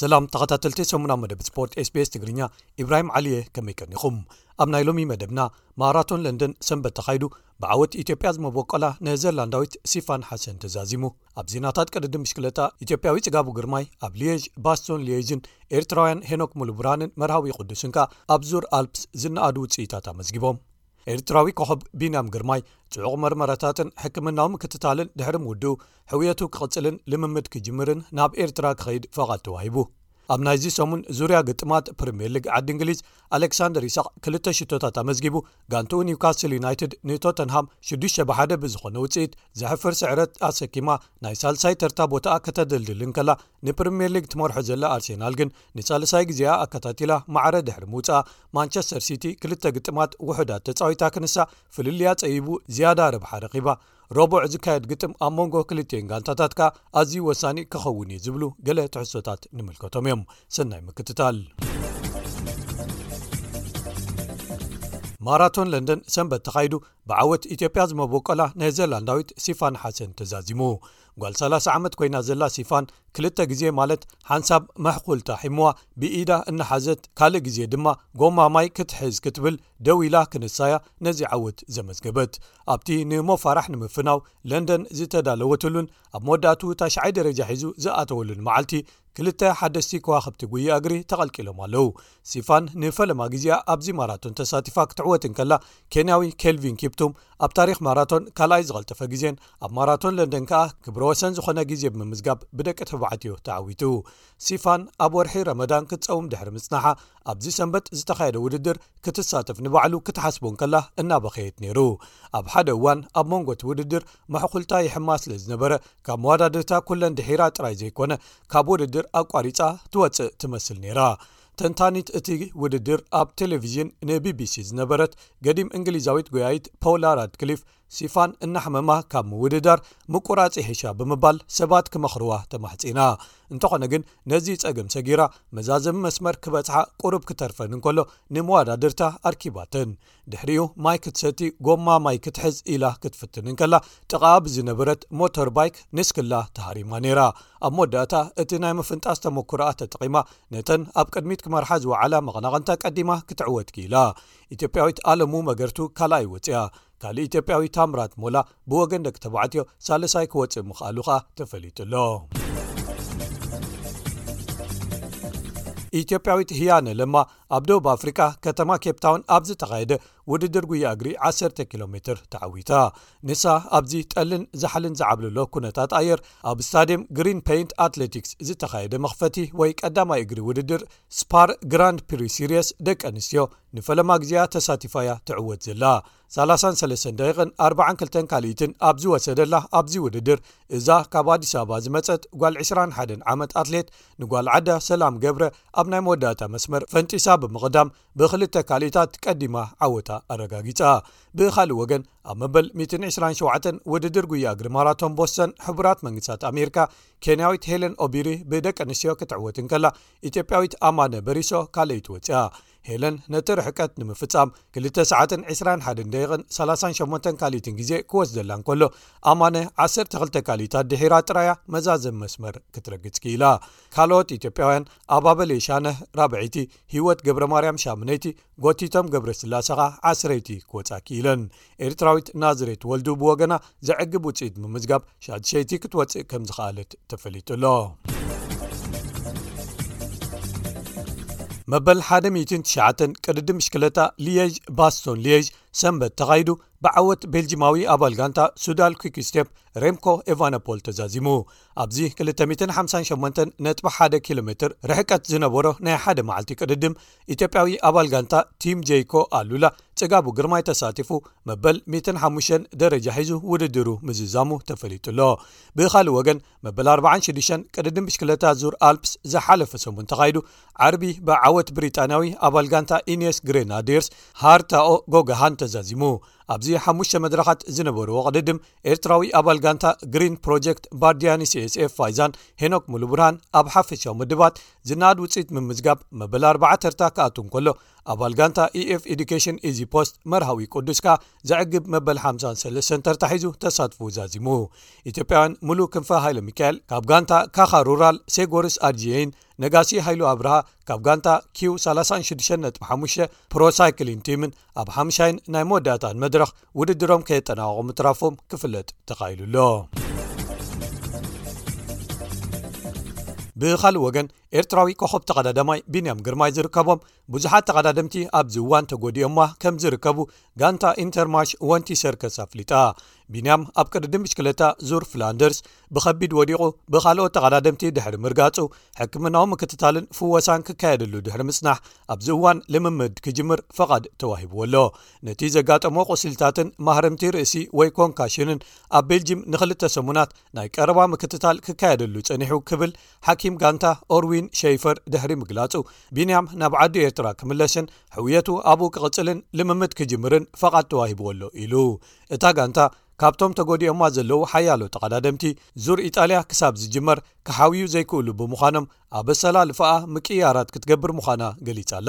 ሰላም ተኸታተልቲ ሰሙና መደብ ስፖርት ስbs ትግርኛ ኢብራሂም ዓሊየ ከመይቀኒኹም ኣብ ናይ ሎሚ መደብና ማራቶን ለንደን ሰንበት ተኻይዱ ብዓወት ኢትዮጵያ ዝመበቈላ ነዘርላንዳዊት ሲፋን ሓሰን ተዛዚሙ። ኣብ ዜናታት ቅድድም ብሽክለታ፣ ኢትዮጵያዊ ጽጋቡ ግርማይ ኣብ ሊየዥ፣ ባስቶን ሊየዥን ኤርትራውያን ሄኖክ ሙሉብርሃንን መርሃዊ ቁዱስን ከኣ ኣብ ዙር ኣልፕስ ዝነኣዱ ውጽኢታት ኣመዝጊቦም። ኤርትራዊ ኮኾብ ቢንያም ግርማይ ጽዑቕ መርመራታትን ሕክምናዊ ምክትታልን ድሕሪ ምውድኡ፣ ሕውየቱ ክቕጽልን ልምምድ ክጅምርን ናብ ኤርትራ ክኸይድ ፍቓድ ተዋሂቡ። ኣብ ናይዚ ሰሙን ዙርያ ግጥማት ፕሪምየር ሊግ ዓዲ እንግሊዝ ኣሌክሳንደር ኢሳቅ ክልተ ሽቶታት ኣመዝጊቡ ጋንትኡ ኒውካስል ዩናይትድ ንቶተንሃም ሽዱሽተ ብሓደ ብዝኾነ ውፅኢት ዘሕፍር ስዕረት ኣሰኪማ ናይ ሳልሳይ ተርታ ቦታኣ ከተደልድል እንከላ ንፕሪምየር ሊግ ትመርሖ ዘላ ኣርሴናል ግን ንሳልሳይ ግዜኣ ኣከታቲላ ማዕረ ድሕሪ ምውፅኣ ማንቸስተር ሲቲ ክልተ ግጥማት ውሑዳት ተፃዊታ ክንሳ ፍልልያ ፀቢቡ ዝያዳ ረብሓ ረኺባ ረቡዕ ዝካየድ ግጥም ኣብ መንጎ ክልቲኤን ጋንታታትካ ኣዝዩ ወሳኒ ክኸውን እዩ ዝብሉ ገለ ትሕሶታት ንምልከቶም እዮም ሰናይ ምክትታል ማራቶን ለንደን ሰንበት ተኻይዱ ብዓወት ኢትዮጵያ ዝመበቆላ ነዘርላንዳዊት ሲፋን ሓሰን ተዛዚሙ ጓል 30 ዓመት ኮይና ዘላ ሲፋን ክልተ ግዜ ማለት ሓንሳብ መሕኩል ታሒምዋ ብኢዳ እናሓዘት ካልእ ግዜ ድማ ጎማ ማይ ክትሕዝ ክትብል ደው ኢላ ክንሳያ ነዚ ዓወት ዘመዝገበት ኣብቲ ን'ሞ ፋራሕ ንምፍናው ለንደን ዝተዳለወትሉን ኣብ መወዳእትኡ ታሽዓይ ደረጃ ሒዙ ዝኣተወሉን መዓልቲ ክልተ ሓደስቲ ከዋኽብቲ ጉያ እግሪ ተቐልቂሎም ኣለዉ። ሲፋን ንፈለማ ግዜኣ ኣብዚ ማራቶን ተሳቲፋ ክትዕወት እንከላ፣ ኬንያዊ ኬልቪን ኪፕቱም ኣብ ታሪኽ ማራቶን ካልኣይ ዝቐልጠፈ ግዜን ኣብ ማራቶን ለንደን ከኣ ክብረወሰን ዝኾነ ግዜ ብምምዝጋብ ብደቂ ተባዕትዮ ተዓዊቱ። ሲፋን ኣብ ወርሒ ረመዳን ክትጸውም ድሕሪ ምጽናሓ፣ ኣብዚ ሰንበት ዝተኻየደ ውድድር ክትሳተፍ ንባዕሉ ክትሓስቦ እንከላ እናበኸየት ነይሩ ኣብ ሓደ እዋን ኣብ መንጎቲ ውድድር መሕኩልታ ይሕማ ስለ ዝነበረ ካብ መዋዳድርታ ኩለን ድሒራ ጥራይ ዘይኮነ ካብ ውድድር ኣቋሪፃ ትወፅእ ትመስል ነይራ ተንታኒት እቲ ውድድር ኣብ ቴሌቭዥን ንቢቢሲ ዝነበረት ገዲም እንግሊዛዊት ጎያይት ፖውላ ራድክሊፍ ሲፋን እናሕመማ ካብ ምውድዳር ምቁራጽ ይሕሻ ብምባል ሰባት ክመኽርዋ ተማሕጺና። እንተኾነ ግን ነዚ ጸገም ሰጊራ መዛዘሚ መስመር ክበጽሓ ቁሩብ ክተርፈን እንከሎ ንመዋዳድርታ ኣርኪባተን። ድሕሪኡ ማይ ክትሰቲ ጎማ ማይ ክትሕዝ ኢላ ክትፍትን እንከላ ጥቓኣ ብዝነበረት ሞተር ባይክ ንስክላ ተሃሪማ ነይራ። ኣብ መወዳእታ እቲ ናይ ምፍንጣስ ተመኩሮኣ ተጠቒማ ነተን ኣብ ቅድሚት ክመርሓ ዝወዓላ መቐናቕንታ ቀዲማ ክትዕወት ክኢላ። ኢትዮጵያዊት ኣለሙ መገርቱ ካልኣይ ወፂኣ። ካልእ ኢትዮጵያዊ ታምራት ሞላ ብወገን ደቂ ተባዕትዮ ሳለሳይ ክወፅእ ምኽኣሉ ከኣ ተፈሊጡ ኣሎ። ኢትዮጵያዊት ህያነ ለማ ኣብ ደቡብ ኣፍሪቃ ከተማ ኬፕታውን ኣብ ዝተኻየደ ውድድር ጉያ እግሪ 1ሰ ኪሎ ሜትር ተዓዊታ ንሳ ኣብዚ ጠልን ዛሕልን ዝዓብልሎ ኩነታት ኣየር ኣብ ስታድየም ግሪን ፔንት ኣትሌቲክስ ዝተኻየደ መኽፈቲ ወይ ቀዳማይ እግሪ ውድድር ስፓር ግራንድ ፕሪ ሲርየስ ደቂ ኣንስትዮ ንፈለማ ግዜኣ ተሳቲፋያ ትዕወት ዘላ ሳላሳን ሰለሰን ደቂቕን ኣርባዓን ክልተን ካልኢትን ኣብ ዝወሰደላ ኣብዚ ውድድር እዛ ካብ ኣዲስ ኣበባ ዝመፀት ጓል 2ስራን ሓደን ዓመት ኣትሌት ንጓል ዓዳ ሰላም ገብረ ኣብ ናይ መወዳእታ መስመር ፈንጢሳ ብምቕዳም ብክልተ ካልኢታት ቀዲማ ዓወታ ኣረጋጊፃ ብካልእ ወገን ኣብ መበል 127 ውድድር ጉያ እግሪ ማራቶን ቦሰን ሕቡራት መንግስታት ኣሜሪካ ኬንያዊት ሄለን ኦቢሪ ብደቂ ኣንስትዮ ክትዕወት እንከላ ኢትዮጵያዊት ኣማነ በሪሶ ካልኣይቲ ወፂኣ። ሄለን ነቲ ርሕቀት ንምፍፃም ክልተ ሰዓትን ዕስራን ሓደን ደቂቕን ሰላሳን ሸሞንተን ካልኢትን ግዜ ክወስደላ እንከሎ ኣማነ ዓሰርተ ክልተ ካልኢታት ድሒራ ጥራያ መዛዘሚ መስመር ክትረግፅ ክኢላ። ካልኦት ኢትዮጵያውያን ኣባበል የሻነህ ራብዐይቲ፣ ህይወት ገብረማርያም ሻምነይቲ፣ ጎቲቶም ገብረስላሰ ከኣ ዓስረይቲ ክወጻ ክኢለን። ኤርትራዊት ናዝሬት ወልዱ ብወገና ዘዕግብ ውጽኢት ምምዝጋብ ሻድሸይቲ ክትወጽእ ከም ዝኸኣለት ተፈሊጡ'ሎ። መበል 19 ቅድዲ ምሽክለታ ሊየዥ ባስቶን ሊዥ ሰንበት ተኻይዱ ብዓወት ቤልጂማዊ ኣባል ጋንታ ሱዳል ኩክስቴፕ ሬምኮ ኤቫነፖል ተዛዚሙ ኣብዚ 258 ነጥ 1 ኪ ሜር ርሕቀት ዝነበሮ ናይ ሓደ መዓልቲ ቅድድም ኢትዮጵያዊ ኣባል ጋንታ ቲም ጀይኮ ኣሉላ ፅጋቡ ግርማይ ተሳቲፉ መበል 105 ደረጃ ሒዙ ውድድሩ ምዝዛሙ ተፈሊጡሎ ብካልእ ወገን መበል 46 ቅድድም ብሽክለታ ዙር ኣልፕስ ዝሓለፈ ሰሙን ተኻይዱ ዓርቢ ብዓወት ብሪጣንያዊ ኣባል ጋንታ ኢንስ ግሬናድርስ ሃርታኦ ጎጋሃን ተዛዚሙ ኣብዚ ሓሙሽተ መድረኻት ዝነበርዎ ቅድድም ኤርትራዊ ኣባል ጋንታ ግሪን ፕሮጀክት ባርድያኒ ሲስኤ ፋይዛን ሄኖክ ሙሉ ብርሃን ኣብ ሓፈሻዊ ምድባት ዝነኣድ ውፅኢት ምምዝጋብ መበል ኣርባዓ ተርታ ክኣቱ እንከሎ ኣባል ጋንታ ኢኤፍ ኤዱኬሽን ኢዚ ፖስት መርሃዊ ቅዱስ ከኣ ዘዕግብ መበል ሓ ሰለስተ ተርታ ሒዙ ተሳትፉ ዛዚሙ ኢትዮጵያውያን ሙሉእ ክንፈ ሃይለ ሚካኤል ካብ ጋንታ ካኻ ሩራል ሴጎርስ ኣድየይን ነጋሲ ሃይሉ ኣብርሃ ካብ ጋንታ ኪው 365 ፕሮሳይክሊን ቲምን ኣብ ሓምሻይን ናይ መወዳእታን መድረኽ ውድድሮም ከየጠናቐቑ ምትራፎም ክፍለጥ ተኻኢሉ ኣሎ። ብኻልእ ወገን ኤርትራዊ ኮኸብ ተቐዳዳማይ ቢንያም ግርማይ ዝርከቦም ብዙሓት ተቐዳድምቲ ኣብዚ እዋን ተጎዲኦማ ከም ዝርከቡ ጋንታ ኢንተርማሽ ወንቲ ሰርክስ ኣፍሊጣ ቢንያም ኣብ ቅድዲ ምሽክለታ ዙር ፍላንደርስ ብከቢድ ወዲቑ ብካልኦት ተቐዳድምቲ ድሕሪ ምርጋጹ ሕክምናዊ ምክትታልን ፍወሳን ክካየድሉ ድሕሪ ምጽናሕ ኣብዚ እዋን ልምምድ ክጅምር ፈቓድ ተዋሂብዎ ኣሎ ነቲ ዘጋጠሞ ቁስሊታትን ማህረምቲ ርእሲ ወይ ኮንካሽንን ኣብ ቤልጂም ንክልተ ሰሙናት ናይ ቀረባ ምክትታል ክካየደሉ ጸኒሑ ክብል ሓኪም ጋንታ ኦርዊን ሸይፈር ድሕሪ ምግላጹ ቢንያም ናብ ዓዱ ኤርትራ ክምለስን ሕውየቱ ኣብኡ ክቕጽልን ልምምድ ክጅምርን ፈቓድ ተዋሂብዎ ኣሎ ኢሉ እታ ጋንታ ካብቶም ተጎዲኦማ ዘለዉ ሓያሎ ተቐዳደምቲ ዙር ኢጣልያ ክሳብ ዝጅመር ክሓውዩ ዘይክእሉ ብምዃኖም ኣብ ኣሰላልፋኣ ምቅይያራት ክትገብር ምዃና ገሊጻ'ላ።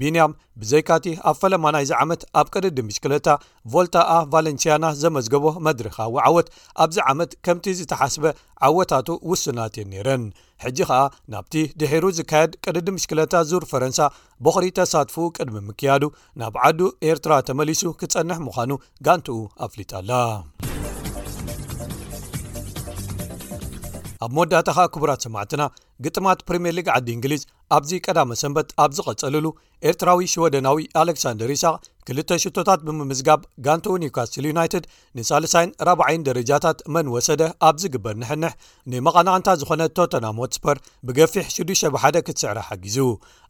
ቢንያም ብዘይካ'ቲ ኣብ ፈለማ ናይዚ ዓመት ኣብ ቅድድም ብሽክለታ ቮልታ a Valenciana ዘመዝገቦ መድረኻዊ ዓወት፣ ኣብዚ ዓመት ከምቲ ዝተሓስበ ዓወታቱ ውሱናት'የን ነይረን። ሕጂ ከኣ ናብቲ ድሒሩ ዝካየድ ቅድድም ብሽክለታ ዙር ፈረንሳ ቦኽሪ ተሳትፍኡ ቅድሚ ምክያዱ ናብ ዓዱ ኤርትራ ተመሊሱ ክጸንሕ ምዃኑ ጋንትኡ ኣፍሊጣኣላ። ኣብ መወዳእታ ኸኣ ክቡራት ሰማዕትና ግጥማት ፕሪምየር ሊግ ዓዲ እንግሊዝ ኣብዚ ቀዳመ ሰንበት ኣብ ዝቐጸልሉ ኤርትራዊ ሽወደናዊ ኣሌክሳንደር ይስቅ ክልተ ሽቶታት ብምምዝጋብ ጋንትኡ ኒውካስትል ዩናይትድ ንሳልሳይን ራብዓይን ደረጃታት መን ወሰደ ኣብ ዝግበር ንሕንሕ ንመቓናቕንታ ዝኾነ ቶተናም ሆትስፐር ብገፊሕ 6 ብ 1 ክትስዕራ ሓጊዙ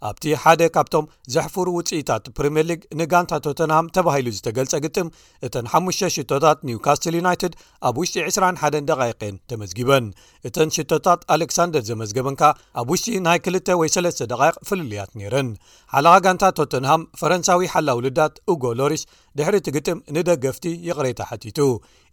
ኣብቲ ሓደ ካብቶም ዘሕፍሩ ውፅኢታት ፕሪምየር ሊግ ንጋንታ ቶተናም ተባሂሉ ዝተገልፀ ግጥም እተን ሓሙሽተ ሽቶታት ኒውካስትል ዩናይትድ ኣብ ውሽጢ 21 ደቓይቅን ተመዝጊበን እተን ሽቶታት ኣሌክሳንደር ዘመዝገበን ከኣ ኣብ ውሽጢ ናይ ክልተ ወይ ሰለስተ ደቓይቕ ፍልልያት ነይረን ሓለቓ ጋንታ ቶተንሃም ፈረንሳዊ ሓላው ልዳት ኡጎ ሎሪስ ድሕሪ እቲ ግጥም ንደገፍቲ ይቕሬታ ሓቲቱ።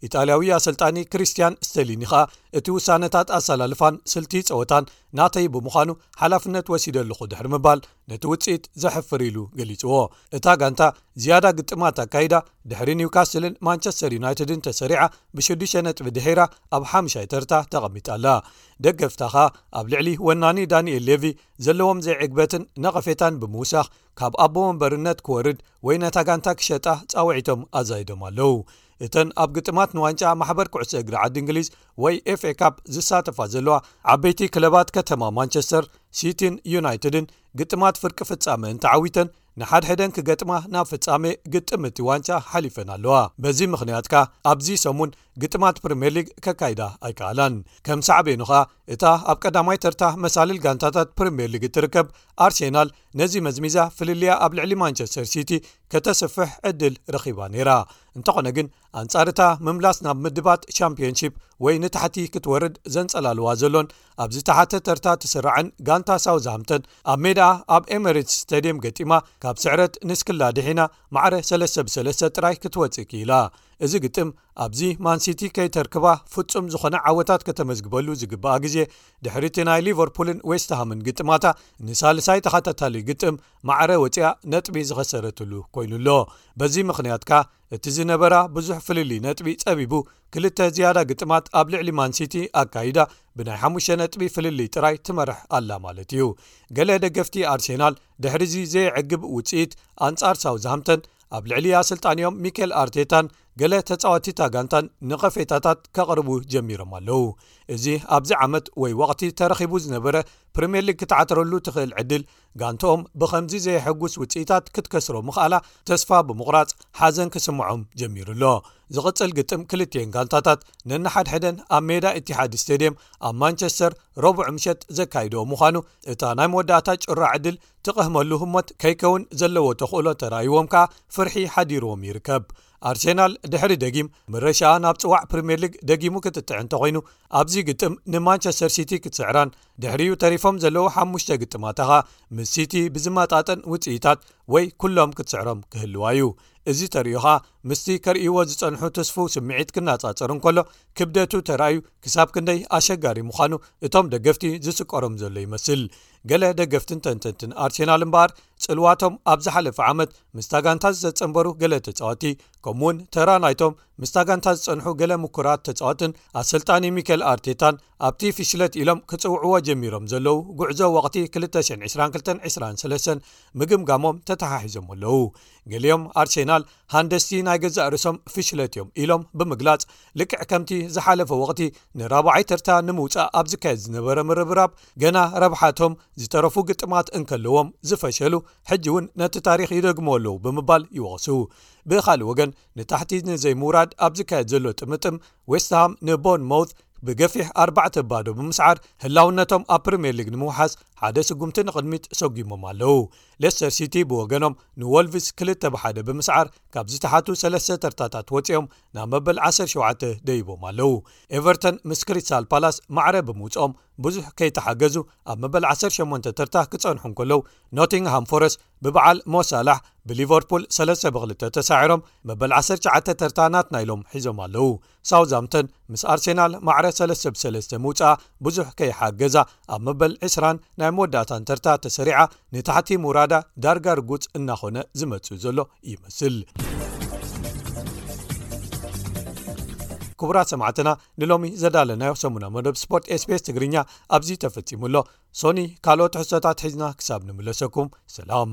ኢጣልያዊ ኣሰልጣኒ ክሪስትያን ስተሊኒ ኸኣ እቲ ውሳነታት ኣሰላልፋን ስልቲ ጸወታን ናተይ ብምዃኑ ሓላፍነት ወሲደ ኣለኹ ድሕሪ ምባል ነቲ ውጽኢት ዘሕፍር ኢሉ ገሊጽዎ። እታ ጋንታ ዝያዳ ግጥማት ኣካይዳ ድሕሪ ኒውካስልን ማንቸስተር ዩናይትድን ተሰሪዓ ብሽዱሽተ ነጥቢ ድሒራ ኣብ ሓምሻይ ተርታ ተቐሚጣ ኣላ። ደገፍታ ኸኣ ኣብ ልዕሊ ወናኒ ዳኒኤል ሌቪ ዘለዎም ዘይዕግበትን ነቐፌታን ብምውሳኽ፣ ካብ ኣቦ ወንበርነት ክወርድ ወይ ነታ ጋንታ ክሸጣ ጻውዒቶም ኣዛይዶም ኣለዉ። እተን ኣብ ግጥማት ንዋንጫ ማሕበር ኩዕሶ እግሪ ዓዲ እንግሊዝ ወይ ኤፍኤ ካፕ ዝሳተፋ ዘለዋ ዓበይቲ ክለባት ከተማ ማንቸስተር ሲቲን ዩናይትድን ግጥማት ፍርቂ ፍጻመ እንተዓዊተን ንሓድሕደን ክገጥማ ናብ ፍጻሜ ግጥም እቲ ዋንጫ ሓሊፈን ኣለዋ። በዚ ምኽንያት ከኣ ኣብዚ ሰሙን ግጥማት ፕሪምየር ሊግ ከካይዳ ኣይከኣላን። ከም ሳዕቤኑ ከኣ እታ ኣብ ቀዳማይ ተርታ መሳልል ጋንታታት ፕሪምየር ሊግ እትርከብ ኣርሴናል ነዚ መዝሚዛ ፍልልያ ኣብ ልዕሊ ማንቸስተር ሲቲ ከተስፍሕ ዕድል ረኺባ ነይራ። እንተኾነ ግን ኣንጻር እታ ምምላስ ናብ ምድባት ሻምፕዮንሺፕ ወይ ንታሕቲ ክትወርድ ዘንጸላልዋ ዘሎን ኣብ ዝተሓተ ተርታ ትስራዕን ጋንታ ሳውዝሃምተን ኣብ ሜድኣ ኣብ ኤመሬትስ ስታድየም ገጢማ ካብ ስዕረት ንስክላ ድሒና ማዕረ ሰለስተ ብሰለስተ ጥራይ ክትወጽእ ክኢላ። እዚ ግጥም ኣብዚ ማንሲቲ ከይተርክባ ፍጹም ዝኾነ ዓወታት ከተመዝግበሉ ዝግብኣ ግዜ ድሕሪ እቲ ናይ ሊቨርፑልን ዌስትሃምን ግጥማታ ንሳልሳይ ተኸታታሊ ግጥም ማዕረ ወጺኣ ነጥቢ ዝኸሰረትሉ ኮይኑ ኣሎ በዚ ምኽንያት ከኣ እቲ ዝነበራ ብዙሕ ፍልልይ ነጥቢ ጸቢቡ ክልተ ዝያዳ ግጥማት ኣብ ልዕሊ ማንሲቲ ኣካይዳ ብናይ ሓሙሽተ ነጥቢ ፍልልይ ጥራይ ትመርሕ ኣላ ማለት እዩ ገለ ደገፍቲ ኣርሴናል ድሕሪዚ ዘየዕግብ ውፅኢት ኣንጻር ሳውዝሃምተን ኣብ ልዕሊ ኣሰልጣኒኦም ሚከል ኣርቴታን ገለ ተጻዋቲታ ጋንታን ነቐፌታታት ከቕርቡ ጀሚሮም ኣለዉ እዚ ኣብዚ ዓመት ወይ ወቕቲ ተረኺቡ ዝነበረ ፕሪምየር ሊግ ክትዓትረሉ ትኽእል ዕድል ጋንቶኦም ብኸምዚ ዘየሐጉስ ውፅኢታት ክትከስሮ ምኽኣላ ተስፋ ብምቑራፅ ሓዘን ክስምዖም ጀሚሩ ኣሎ ዝቕፅል ግጥም ክልትኤን ጋንታታት ነናሓድሐደን ኣብ ሜዳ እቲሓድ ስተድየም ኣብ ማንቸስተር ረቡዕ ምሸት ዘካይድኦ ምዃኑ እታ ናይ መወዳእታ ጭራ ዕድል ትቐህመሉ ህሞት ከይከውን ዘለዎ ተኽእሎ ተራእይዎም ከኣ ፍርሒ ሓዲርዎም ይርከብ። ኣርሴናል ድሕሪ ደጊም ምረሻኣ ናብ ጽዋዕ ፕሪምየር ሊግ ደጊሙ ክትጥዕ እንተኾይኑ ኣብዚ ግጥም ንማንቸስተር ሲቲ ክትስዕራን ድሕሪኡ ተሪፎም ዘለዉ ሓሙሽተ ግጥማታ ከኣ ምስ ሲቲ ብዝመጣጠን ውጽኢታት ወይ ኩሎም ክትስዕሮም ክህልዋ እዩ። እዚ ተርእዮ ከኣ ምስቲ ከርእይዎ ዝጸንሑ ትስፉው ስምዒት ክናጻጸር እንከሎ ክብደቱ ተራእዩ ክሳብ ክንደይ ኣሸጋሪ ምዃኑ እቶም ደገፍቲ ዝስቀሮም ዘሎ ይመስል። ገለ ደገፍትን ተንተንትን ኣርሴናል እምበኣር ጽልዋቶም ኣብ ዝሓለፈ ዓመት ምስታ ጋንታ ዝተጸንበሩ ገለ ተጻወቲ ከምኡ ውን ተራ ናይቶም ምስታ ጋንታ ዝጸንሑ ገለ ምኩራት ተጻወትን ኣሰልጣኒ ሚከል ኣርቴታን ኣብቲ ፍሽለት ኢሎም ክጽውዕዎ ጀሚሮም ዘለዉ ጉዕዞ ወቕቲ 22223 ምግምጋሞም ተተሓሒዞም ኣለዉ ገሊኦም ኣርሴናል ሃንደስቲ ናይ ገዛእ ርእሶም ፍሽለት እዮም ኢሎም ብምግላጽ ልክዕ ከምቲ ዝሓለፈ ወቕቲ ንራብዓይ ተርታ ንምውፃእ ኣብ ዝካየድ ዝነበረ ምርብራብ ገና ረብሓቶም ዝተረፉ ግጥማት እንከለዎም ዝፈሸሉ ሕጂ እውን ነቲ ታሪክ ይደግሞ ኣለዉ ብምባል ይወቕሱ ብካልእ ወገን ንታሕቲ ንዘይምውራድ ኣብ ዝካየድ ዘሎ ጥምጥም ዌስትሃም ንቦን ሞት ብገፊሕ ኣርባዕተ ባዶ ብምስዓር ህላውነቶም ኣብ ፕሪምየር ሊግ ንምውሓስ ሓደ ስጉምቲ ንቕድሚት ሰጒሞም ኣለዉ ሌስተር ሲቲ ብወገኖም ንወልቭስ ክልተ ብሓደ ብምስዓር ካብ ዝተሓቱ ሰለስተ ተርታታት ወፂኦም ናብ መበል ዓሰርተ ሸውዓተ ደይቦም ኣለዉ። ኤቨርተን ምስ ክሪስታል ፓላስ ማዕረ ብምውጽኦም ብዙሕ ከይተሓገዙ ኣብ መበል ዓሰርተ ሸሞንተ ተርታ ክጸንሑ እንከለዉ ኖቲንግሃም ፎረስት ብበዓል ሞ ሳላሕ ብሊቨርፑል ሰለስተ ብ ክልተ ተሳዒሮም መበል ዓሰርተ ትሽዓተ ተርታ ናትና ኢሎም ሒዞም ኣለዉ። ሳውዛምተን ምስ ኣርሴናል ማዕረ ሰለስተ ብ ሰለስተ ምውጽኣ ብዙሕ ከይሓገዛ ኣብ መበል ዕስራን ናይ መወዳእታን ተርታ ተሰሪዓ ንታሕቲ ምውራዳ ዳርጋ ርጉጽ እናኾነ ዝመጽእ ዘሎ ይመስል ክቡራት ሰማዕትና ንሎሚ ዘዳለናዮ ሰሙና መደብ ስፖርት ስቤስ ትግርኛ ኣብዚ ተፈጺሙ ኣሎ ሶኒ ካልኦት ሕሶታት ሒዝና ክሳብ ንምለሰኩም ሰላም